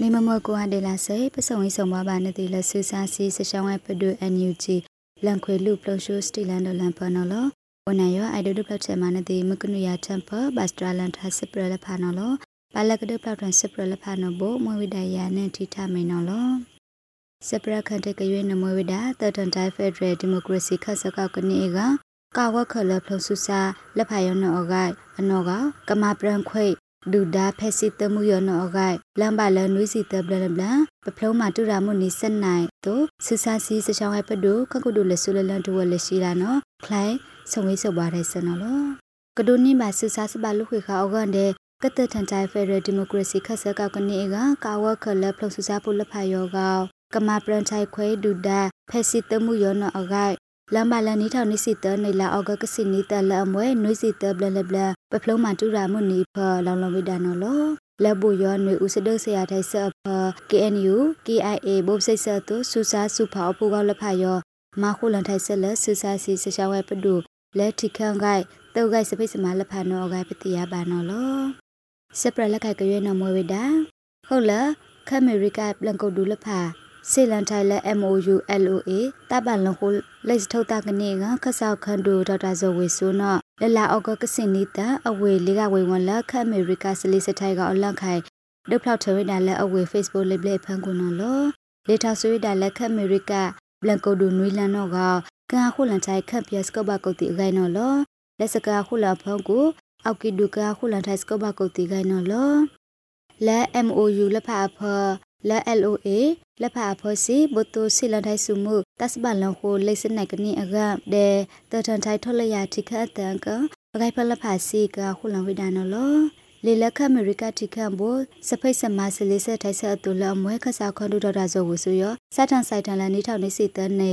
နေမမကွာဒေလာစေပစုံဝိဆုံပါပါနေတီလဆူစာစီစရှောင်းဝဲပဒူအန်ယူဂျီလန်ခွေလူပလိုရှိုစတီလန်ဒလန်ပနော်လောဝန်နယောအိုင်ဒိုဒပလက်ချေမနတီမကနုယာတမ်ပဘတ်စတရလန်ထာစပရလဖာနော်လောပါလကဒပလောက်ထန်စပရလဖာနော်ဘမွေဝိဒယာနဲ့ထိထမိန်နော်လောစပရခန်တကရွေးနမွေဝိဒတတန်တိုင်းဖက်ဒရယ်ဒီမိုကရေစီခတ်စကောက်ကနေကကာဝခလဖလဆူစာလက်ဖာယောနော်အဂိုင်အနော်ကကမပရန်ခွေ ဒူဒါဖက်စီတမှုယောနော်အဂိုင်လမ်ဘာလနွီစီတဘလဘလပဖလုံးမတူရာမှုနီစနိုင်တို့ဆူစာစီစချောင်းဟဲပဒုခကုဒုလဆူလလန်တူဝလရှိလာနော်ခလိုင်းဆုံဝေးဆုပ်ပါတဲ့စနော်လောကဒိုနီမှာဆူစာစပါလူခွေခါအောကန်တဲ့ကတထန်တိုင်းဖက်ဒရယ်ဒီမိုကရေစီခက်ဆက်ကကနေကကာဝခလဖလဆူစာပုလဖာယောကကမပရန်ချိုင်ခွဲဒူဒါဖက်စီတမှုယောနော်အဂိုင် လမ်ဘာလန်နီထောင်နိစီတနေလာအောက်ကကစီနီတလအမွဲနွိစီတဘလလဘလပဖလုံးမတူရာမှုနီဖလောင်လောင်ဝိဒါနော်လောလက်ဘူယောနွေဦးစဒဆရာထိုင်ဆပ်ဖ KNU KIA ဘုတ်စိတ်ဆတ်သူစူစာစုဖာအပူကောက်လက်ဖာယောမခုလန်ထိုင်ဆက်လက်စူစာစီဆရှာဝဲပဒုလက်ထိခန့်ဂိုက်တောက်ဂိုက်စပိတ်စမလက်ဖာနော်ဂိုက်ပတိယပါနော်လောစပရလက်ခိုက်ကြွေးနော်မွေဝိဒါဟုတ်လားခမေရိကပလန်ကုတ်ဒူလက်ဖာ စေလန်ထိုင်လက် MOU LOA တပန်လခုလက်စထုတ်တာကနေကခဆောက်ခန်ဒူဒေါက်တာဇော်ဝေဆိုနော်လလာအောက်ကကစင်နီတအဝေလေးကဝေဝန်လက်ခအမေရိကစလီစထိုင်ကအလန့်ခိုင်ဒုဖောက်ထဝိဒါလက်အဝေ Facebook လိပ်လက်ဖန်ကွနော်လောလေထာဆွေဒါလက်ခအမေရိကဘလန်ကိုဒူနွေလန်နော်ကကာခုလန်ထိုင်ခပ်ပြစကဘကုတ်တီဂိုင်နော်လောလက်စကာခုလာဖန်ကိုအောက်ကီဒူကာခုလန်ထိုင်စကဘကုတ်တီဂိုင်နော်လောလဲ MOU လက်ဖအဖလဲ LOA လက်ဖအဖောစီဘတိုစီလန်ထိုင်စုမှုတတ်စပလန်ကိုလိစနိုင်ကနီအကတဲ့တထန်ထိုင်ထော်လရတိခတ်တန်ကအဂိုင်ဖလက်ဖာစီကခုလန်ဝိဒါနော်လောလေလက်ခအမေရိကတိခန့်ဘစဖိတ်စမစလေးဆက်ထိုက်ဆက်အတူလအမွဲခဆာခွန်ဒူဒေါက်တာဇောဝဆူရစတန်ဆိုင်တန်လန်နေထောက်နေစီတန်းနေ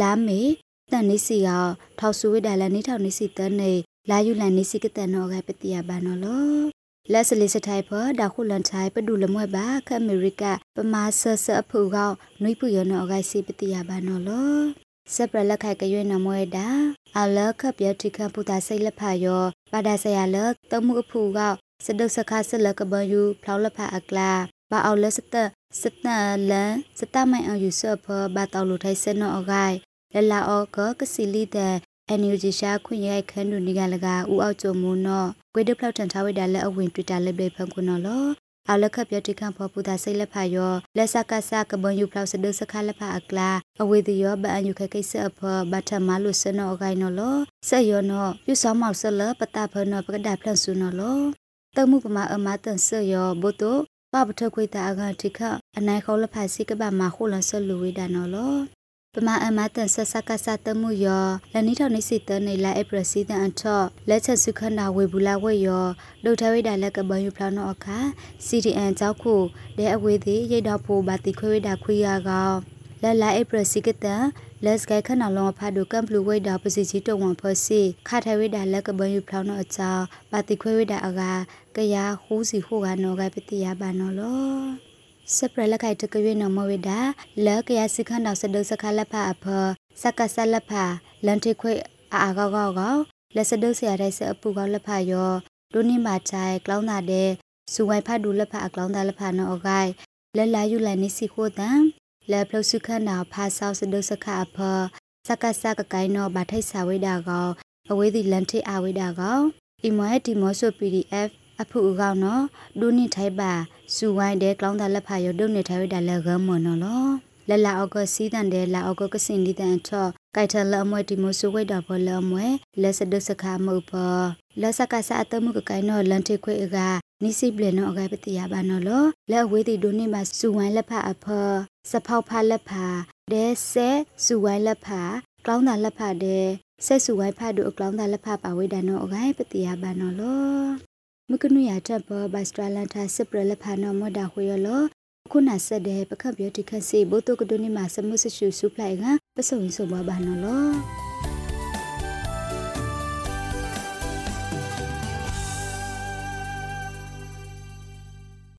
လာမေတန်နေစီကထောက်ဆူဝိဒါလန်နေထောက်နေစီတန်းနေလာယူလန်နေစီကတန်နော်ကပတိယဘာနော်လော လက်စလေးစထိုင်ဖဒါခုလန်ထိုင်ပဒူလမွဲပါခအမေရိကပမာဆဆအဖူကောက်နွိပူရနောဂိုင်စီပတိယဘာနော်လောစပရလက်ခိုက်ကရွေးနမွဲတာအလခပြတိခပူတာစိတ်လက်ဖာယောပါဒါဆရာလက်တမှုအဖူကောက်စဒုစခါဆလကဘယူဖလောက်လက်ဖာအကလာဘာအောက်လက်စတစတလန်စတမိုင်အောင်ယူဆဖဘာတောက်လူထိုင်စနောအဂိုင်လလာအောကကစီလီတဲ့ အန်ယူဂျီရှာခွင့်ရိုက်ခန်းဒူနီကလကဦးအောက်ကျုံမူနောကွေဒဖလောက်တန်ထားဝိဒါလက်အဝင် Twitter လက်ပြေဖန်ခုနော်လောအလခပြတိခန့်ဖော်ပူတာစိတ်လက်ဖာယောလက်စကဆာကဘွန်ယူဖလောက်စဒစခါလက်ဖာအကလာအဝေဒီယောဘအန်ယူခကိစ္စအဖဘတ်ထမလုစနောအကိုင်နော်လောဆက်ယောနောယူဆောင်မောက်ဆလပတာဖနောပကဒါဖလန်ဆူနော်လောတမှုပမာအမတန်ဆယောဘုတုပပထခွေတာအကတိခအနိုင်ခေါလဖာစီကဘာမခုလဆလူဝိဒါနော်လော ပမာအမတန်ဆဆကဆတမှုယောလနိထောင်နိစိတနေလာအပရစီတန်အထော့လက်ချက်စုခန္ဓာဝေဘူးလာဝဲယောဒုထဝိဒါလက်ကဘယူဖလာနောအခါ CDN ကြောက်ခုလဲအဝေးသည်ရိတ်တော့ဖို့ဘာတိခွေဝိဒါခွေရကောင်လက်လာအပရစီကတန်လက်စကဲခဏလုံးအဖာဒုကမ်ပလူဝိဒါပစီချီတုံဝန်ဖစီခါထဝိဒါလက်ကဘယူဖလာနောအချာဘာတိခွေဝိဒါအကကရဟူးစီဟိုကနောကပတိယဘာနောလော စပရလခိုင်တကရွေနမဝိဒါလကရစခန္ဓာစဒစခလဖအဖစကဆလဖလန်တိခွေအာကောက်ကောက်ကောလက်စဒဆရာတဲ့စအပူကောက်လဖယောဒုနိမာချိုင်ကလောင်းတာတဲ့စူဝိုင်ဖဒူလဖအကလောင်းတာလဖနောအဂိုင်လက်လာယူလိုက်နေစီခိုတန်လက်ဖလစုခန္ဓာဖာဆောက်စဒစခအဖစကဆကကိုင်းနောဗထိုက်စာဝိဒါကောအဝေးဒီလန်တိအဝိဒါကောအီမွဲဒီမောဆို PDF အဖူအကောင်နော်ဒုနိထိုင်ပါစူဝိုင်းတဲ့ကလောင်းတာလက်ဖာရဒုနိထိုင်ရတာလက်ဂမနော်လောလလာအောက်ကစီတန်တဲ့လာအောက်ကကစင်ဒီတန်ချော့ကိုက်ထလအမွဲဒီမဆူဝိတ်တာပေါ်လအမွဲလက်စဒစခါမုတ်ပေါ်လက်စကဆာအတမှုကကိုင်နော်လန်ထိခွေကနိစိပလနော်အကပတိယပါနော်လောလက်ဝေးတီဒုနိမှာစူဝိုင်းလက်ဖာအဖစဖောက်ဖာလက်ဖာဒဲဆဲစူဝိုင်းလက်ဖာကလောင်းတာလက်ဖာဒဲဆက်စူဝိုင်းဖာဒုအကလောင်းတာလက်ဖာပါဝိဒါနော်အကပတိယပါနော်လော မကနုရတပ်ပဘတ်စတရလန်တာစပရလဖာနမဒါခွေရလခုနဆက်တဲ့ပခပ်ပြတိခက်စီဘိုတုကဒိုနီမှာစမှုဆရှုစုပလိုက်ကပစုံစုံဘာဘာနော်လော